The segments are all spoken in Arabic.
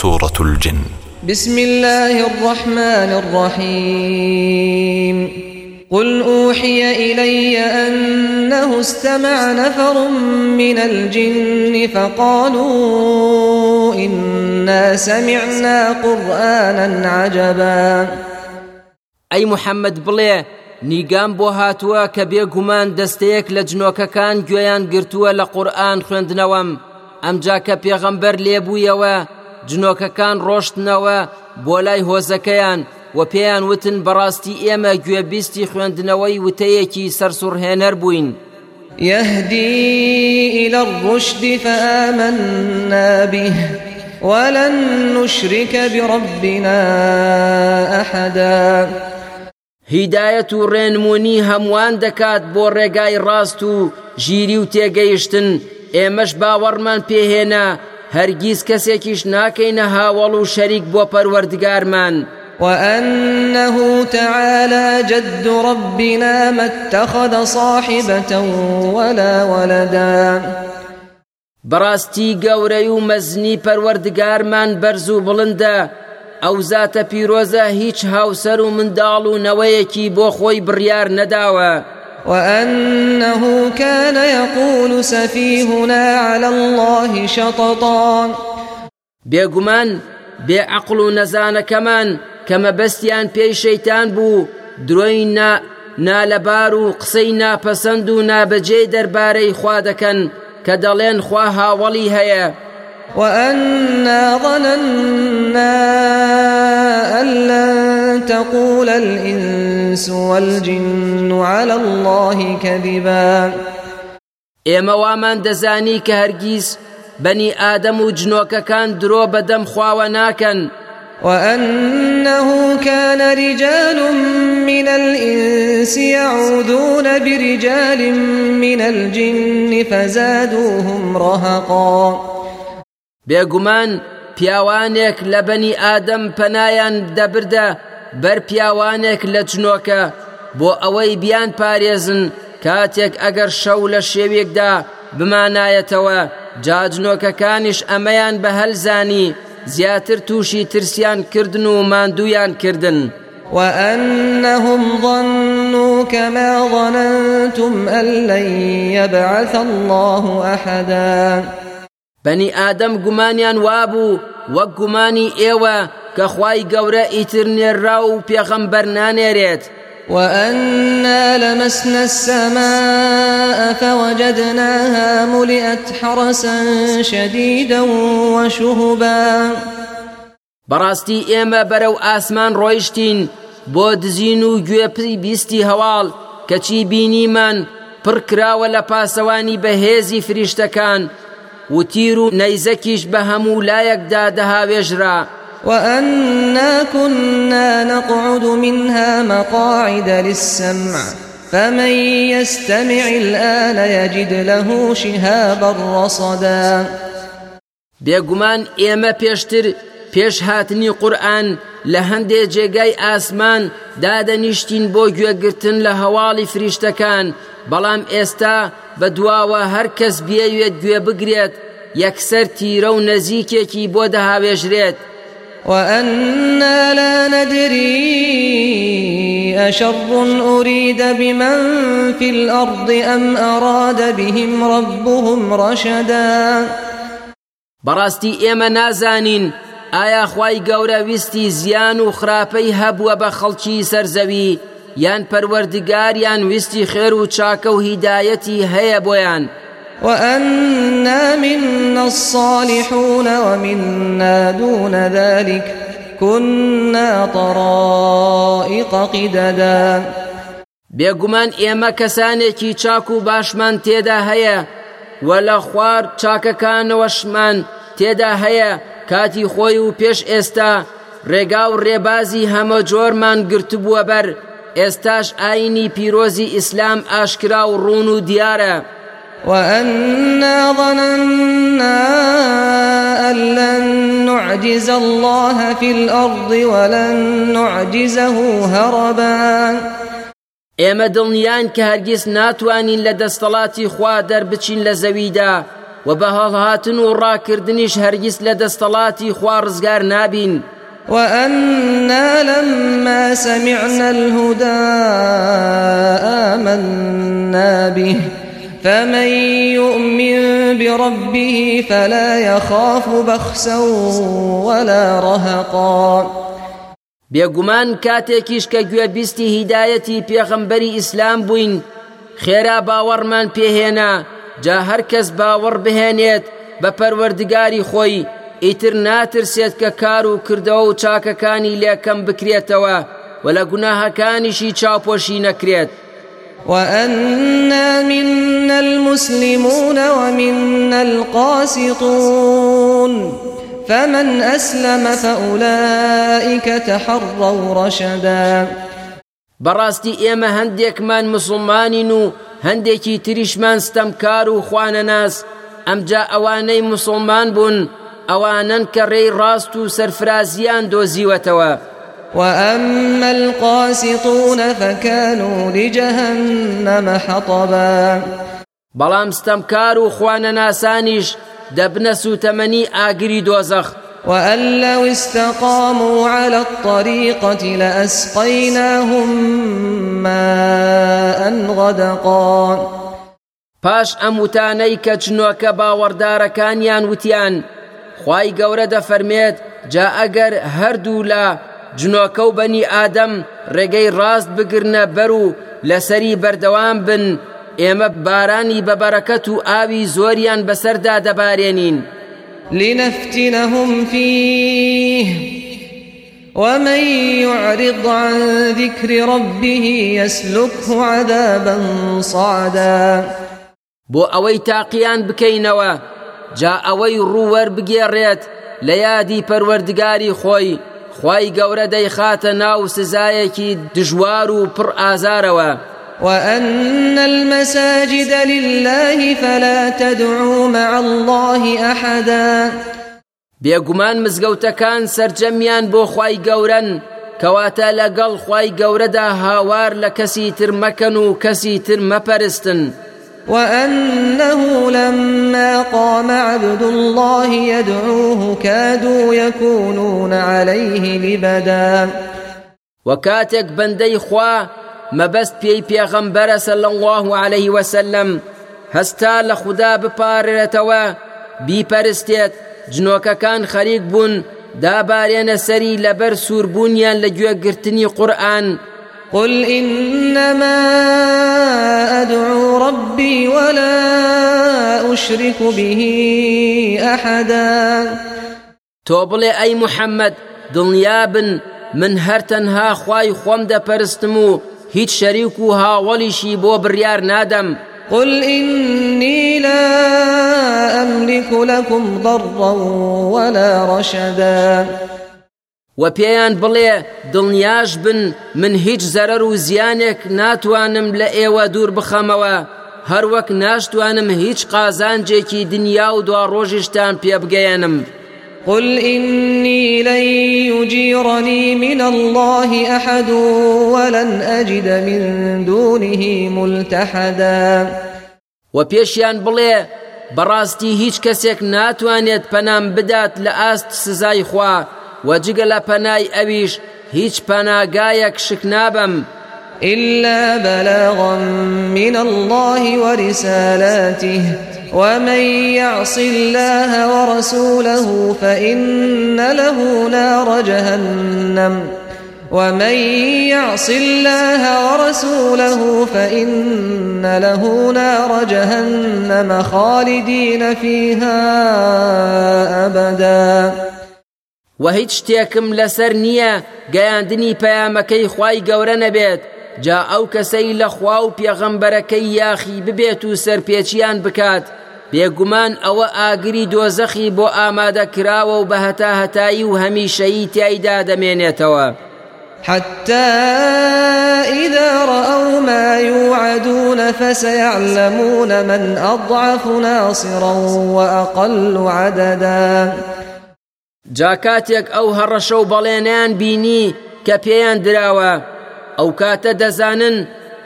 سورة الجن. بسم الله الرحمن الرحيم. قل أوحي إلي أنه استمع نفر من الجن فقالوا إنا سمعنا قرآنا عجبا. ئەی محەممەد بڵێ نیگام بۆ هاتووە کە بێگومان دەستەیەک لە جنۆکەکان گوێیان گرتووە لە قورآن خوێندنەوەم ئەمجا کە پێغەمبەر لێبوویەوە جنۆکەکان ڕۆشتنەوە بۆ لای هۆزەکەیان و پێیان وتن بەڕاستی ئێمە گوێبیستی خوێندنەوەی وتەیەکی سەرسوڕهێنەر بووین. يهدي إلى الرشد فآمنا به ولن نشرك بربنا أحدا. هیدایەت و ڕێنمونی هەمووان دەکات بۆ ڕێگای ڕاست و ژیری و تێگەیشتن. ئێمەش باوەڕمان پێهێنا هەرگیز کەسێکیش ناکەینە هاوڵ و شەریک بۆ پەروەردگارمان. وأنه تعالى جد ربنا ما اتخذ صاحبة ولا ولدا. بەڕاستی گەورەی و مەزنی پەروەردگارمان بەرز و بڵندە. ئەو زاتە پیرۆزە هیچ هاوسەر و منداڵ و نەوەیەکی بۆ خۆی بڕیار نەداوە. وأنه كان يقول سفيهنا على الله شططا. بێگومان بێعقل و نەزانەکەمان کە مەبەستیان پێی شەیتان بوو درۆی نا نالەبار و قسەی ناپەسەند و نابەجێ دەربارەی خوا دەکەن کە دەڵێن خوا هاوڵی هەیە وأنا ظننا أن لن تقول الإنس والجن على الله كذبا. ئێمە وامان دەزانی کە هەرگیز بەنی ئادەم و جنۆکەکان درۆ بەدەم خواوە ناکەن. وأنه كان رجال من الإنس يعوذون برجال من الجن فزادوهم رهقا. بێگومان پیاوانێک لە بەنی ئادەم پەنایان دەبردە بەر پیاوانێک لە جنۆکە بۆ ئەوەی بیان پارێزن کاتێک ئەگەر شەو لە شێوێکدا بمانایەتەوە. جاجنۆکەکانیش ئەمەیان بە هەلزانی زیاتر تووشی ترسیان کردن و ماندویان کردن. وأنهم ظنوا كما ظننتم أن لن يبعث الله أحدا. بەنی ئادەم گومانیان وابوو وەک گومانی ئێوە کە خوای گەورە ئیتر نێرا و پێغەمبەر نانێرێت. وأنا لمسنا السماء فوجدناها ملئت حرسا شديدا وشهبا. بەڕاستی ئێمە بەرەو ئاسمان ڕۆیشتین بۆ دزین و گوێپی بیستی هەواڵ کەچی بینیمان پڕ کراوە لە پاسەوانی بەهێزی فریشتەکان و تیر و نەیزەکیش بە هەموو لایەکدا دەهاوێژرا وأنا كنا نقعد منها مقاعد للسمع فمن يستمع الآن يجد له شهابا رصدا. بێگومان ئێمە پێشتر پێش هاتنی قورآن لە هەندێک جێگای ئاسمان دادەنیشتین بۆ گوێگرتن لە هەواڵی فریشتەکان. بەڵام ئێستا بە دواوە هەر کەس بێوێت گوێ بگرێت یەکسەر تیرە و نەزیکێکی بۆ دەهاوێژرێت. وأنا لا ندري أشر أريد بمن في الأرض أم أراد بهم ربهم رشدا. بەڕاستی ئێمە نازانین ئایا خی گەورە ویستی زیان و خراپەی هەبووە بە خەڵکی سەرزەوی؟ یان پەروەردگار یان ویستی خێر و چاکە و هیدایەتی هەیە بۆیان؟ وأنا منا الصالحون ومنا دون ذلك كنا طرائق قددا بێگومان ئێمە کەسانێکی چاک و باشمان تێدا هەیە و لە خوار چاکەکانەوەشمان تێدا هەیە کاتی خۆی و پێش ئێستا ڕێگا و ڕێبازی هەمە جۆرمان گرتبووە بەر ئێستاش ئاینی پیرۆزی ئیسلام ئاشکرا و ڕوون و دیارە. وأنا ظننا أن لن نعجز الله في الأرض ولن نعجزه هربا. ئێمە دڵنیان کە هەرگیز ناتوانین لە دەستەڵاتی خوا دەربچین لە زەویدا. و بە هەڵهاتن و ڕاکردنیش هەرگیز لە دەستەڵاتی خوا ڕزگار نابین. وأنا لما سمعنا الهدى آمنا به فمن يؤمن بربه فلا يخاف بخسا ولا رهقا. بێگومان کاتێکیش کە گوێبیستی هیدایەتی پێغەمبەری ئیسلام بووین خێرا باوەڕمان پێهێنا. جا هەر کەس باوەڕ بهێنێت بە پەروەردگاری خۆی ئیتر ناترسێت کە کار و کردەوە و چاکەکانی لێکەم بکرێتەوە و لە گوناهەکانیشی چاوپۆشی نەکرێت. وأنا منا المسلمون ومنا القاسطون فمن أسلم فأولئك تحروا رشدا. بەڕاستی ئێمە هەندێکمان مسلمانین و هەندێکی تریشمان ستەمکار و خوانەناس ئەمجا ئەوانەی مسلمان بوون ئەوانن کە ڕێی ڕاست و سەرفرازیان دۆزیوەتەوە. وأما القاسطون فكانوا لجهنم حطبا. بەڵام ستەمکار و خوانە ناسانیش دەبنە سوتەمەنی ئاگری دۆزەخ. وأن لو استقاموا على الطريقة لأسقيناهم ماء غدقا. پاش ئەم وتانەی کە چنۆکە باوەڕدارەکانیان وتیان خی گەورە دەفەرمێت جا ئەگەر هەردوو لە جنۆکە و بەنی ئادەم ڕێگەی ڕاست بگرنە بەر و لەسەری بەردەوام بن ئێمە بارانی بەبەرەکەت و ئاوی زۆریان بەسەردا دەبارێنین. لنفتنهم فيه. ومن يعرض عن ذكر ربه يسلكه عذابا صعدا. بۆ ئەوەی تاقییان بکەینەوە جا ئەوەی ڕووەەر بگێڕێت لە یادی پەروەردگاری خۆی خی گەورە دەیخاتە ناو سزایەکی دژوار و وأن المساجد لله فلا تدعوا مع الله أحدا بێگومان مزگەوتەکان سرجەمیان بۆ خی گەورن کەواتە لەگەڵ خی گەورەدا هاوار لە کەسی تر مەکەن و کەسی تر مەپەرستن. وأنه لما قام عبد الله يدعوه كادوا يكونون عليه لبدا وكاتك بندي خوا مەبەست پێی پێغەمبەرە سەل الله عليه وسلم. هەستا لە خوددا بپارێتەوە بیپەرستێت جنۆکەکان خەریک بوون دابارێنە سەری لەبەر سووربوونیان لە گوێگرتنی قورآن قل إنما أدعو ربي ولا أشرك به أحدا. توبلي أي محمد دنيا بن من هەر تەنها خوای خۆم دەپەرستم و هیچ شەریک و هاوڵیشی بۆ بڕیار نادەم. قل إني لا أملك لكم ضرا ولا رشدا. و پێیان بڵێ دڵنیاش بن من هیچ زەرەر و زیانێک ناتوانم لە ئێوە دوور بخەمەوە. هەروەک ناشتوانم هیچ قازانجێکی دنیا و دوا ڕۆژیشتان پێ بگەێنم. قل إني لن يجيرني من الله أحد ولن أجد من دونه ملتحدا. وبيشيان بڵێ بەڕاستی هیچ کەسێک ناتوانێت پەنام بدات لە ئاست سزای خوا وەجگە لە پەنای ئەویش هیچ پەناگایەک شک نابم. إلا بلاغا من الله ورسالاته. ومن يعص الله ورسوله فإن له نار جهنم. ومن يعص الله ورسوله فإن له نار جهنم خالدين فيها أبداً. و هیچ شتێکم لەسەر نییە گەیاندنی پەیامەکەی خی گەورە نەبێت. جا ئەو کەسەی لە خوا و پێغەمبەرەکەی یاخی ببێت و سەرپێچیان بێگومان ئەوە ئاگری دۆزەخی بۆ ئامادەکراوە و بە هەتا هەتایی و هەمیشەیی تایدا دەمێنێتەوە. حتى إذا رأوا ما يوعدون فسيعلمون من أضعف ناصرا وأقل عددا جاکاتێک ئەو هەڕەشە و بەڵێنیان بینی کە پێیان دراوە ئەو کاتە دەزانن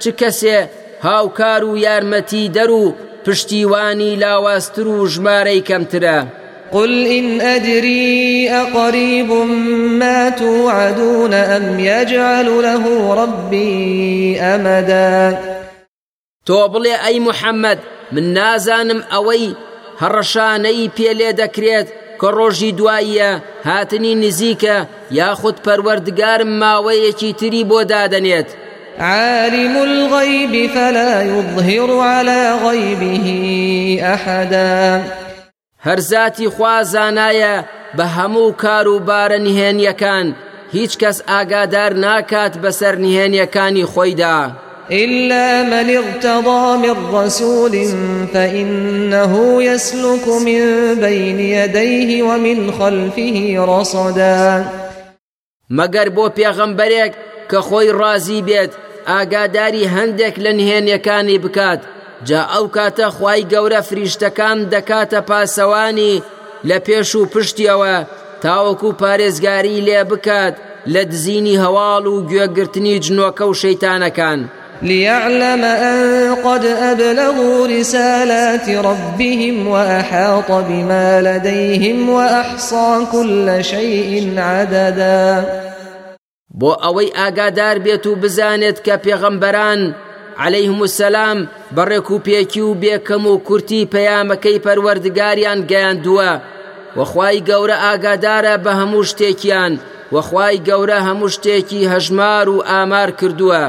چ کەسێ هاوکار و یارمەتی دەر و پشتیوانی لاواستر و ژمارەی کەمترە. قل إن أدري أقريب ما توعدون أم يجعل له ربي أمدا. تۆ بڵێ ئەی محەممەد من نازانم ئەوەی هەڕەشانەی پێلێ دەکرێت کە ڕۆژی دواییە هاتنی نزیکە یاخود پەروەردگارم ماوەیەکی تری بۆ دادەنێت. عالم الغيب فلا يظهر على غيبه أحدا هەر زاتی خوا زانایە بە هەموو کار و بارە نهێنیەکان هیچ کەس ئاگادار ناکات بەسەر نهێنیەکانی خۆیدا. إلا من ارتضى من رسول فإنه يسلك من بين يديه ومن خلفه رصدا بۆ پێغەمبەرێک کە خۆی ڕازی بێت ئاگاداری هەندێک لە نهێنیەکانی بکات. جا ئەو کاتە خی گەورە فریشتەکان دەکاتە پاسەوانی لە پێش و پشتیەوە. تاوەکو پارێزگاری لێ بکات لە دزینی هەواڵ و گوێگرتنی جنۆکە و شەیتانەکان. ليعلم أن قد أبلغوا رسالات ربهم وأحاط بما لديهم وأحصى كل شيء عددا. بۆ ئەوەی ئاگادار بێت و بزانێت کە پێغەمبەران عليهلەیهم السلام بەڕێک و پێکی و بێکەم و کورتی پەیامەکەی پەروەردگاریان گەیاندووە وەخوای گەورە ئاگادارە بە هەموو شتێکیان وەخوای گەورە هەموو شتێکی هەژمار و ئامار کردووە.